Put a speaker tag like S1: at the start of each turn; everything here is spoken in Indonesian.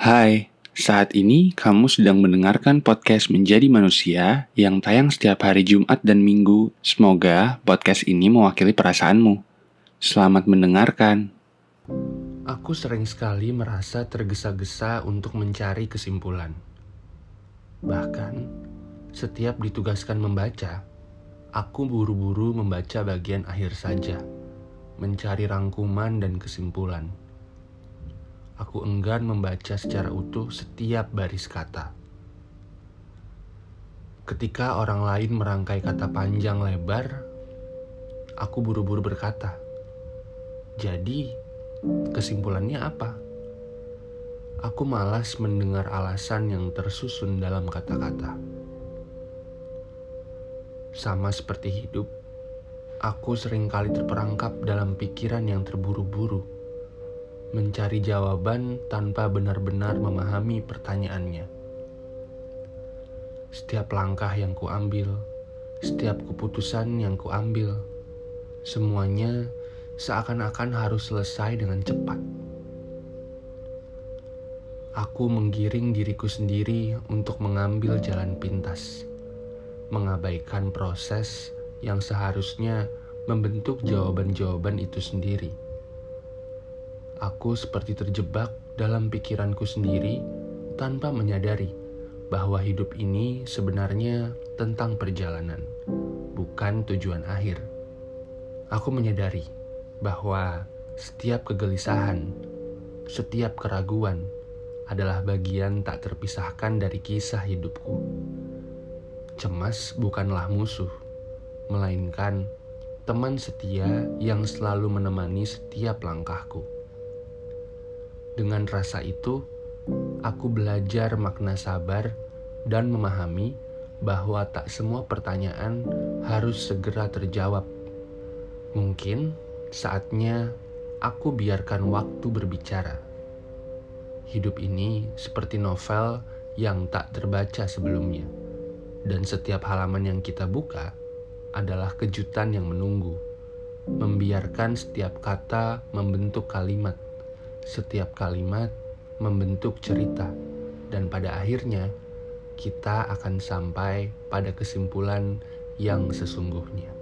S1: Hai, saat ini kamu sedang mendengarkan podcast Menjadi Manusia yang tayang setiap hari Jumat dan Minggu. Semoga podcast ini mewakili perasaanmu. Selamat mendengarkan.
S2: Aku sering sekali merasa tergesa-gesa untuk mencari kesimpulan. Bahkan, setiap ditugaskan membaca, aku buru-buru membaca bagian akhir saja, mencari rangkuman dan kesimpulan aku enggan membaca secara utuh setiap baris kata. Ketika orang lain merangkai kata panjang lebar, aku buru-buru berkata, "Jadi, kesimpulannya apa?" Aku malas mendengar alasan yang tersusun dalam kata-kata. Sama seperti hidup, aku sering kali terperangkap dalam pikiran yang terburu-buru mencari jawaban tanpa benar-benar memahami pertanyaannya. Setiap langkah yang kuambil, setiap keputusan yang kuambil, semuanya seakan-akan harus selesai dengan cepat. Aku menggiring diriku sendiri untuk mengambil jalan pintas, mengabaikan proses yang seharusnya membentuk jawaban-jawaban itu sendiri Aku seperti terjebak dalam pikiranku sendiri tanpa menyadari bahwa hidup ini sebenarnya tentang perjalanan, bukan tujuan akhir. Aku menyadari bahwa setiap kegelisahan, setiap keraguan adalah bagian tak terpisahkan dari kisah hidupku. Cemas bukanlah musuh, melainkan teman setia yang selalu menemani setiap langkahku. Dengan rasa itu, aku belajar makna sabar dan memahami bahwa tak semua pertanyaan harus segera terjawab. Mungkin saatnya aku biarkan waktu berbicara. Hidup ini seperti novel yang tak terbaca sebelumnya, dan setiap halaman yang kita buka adalah kejutan yang menunggu. Membiarkan setiap kata membentuk kalimat setiap kalimat membentuk cerita, dan pada akhirnya kita akan sampai pada kesimpulan yang sesungguhnya.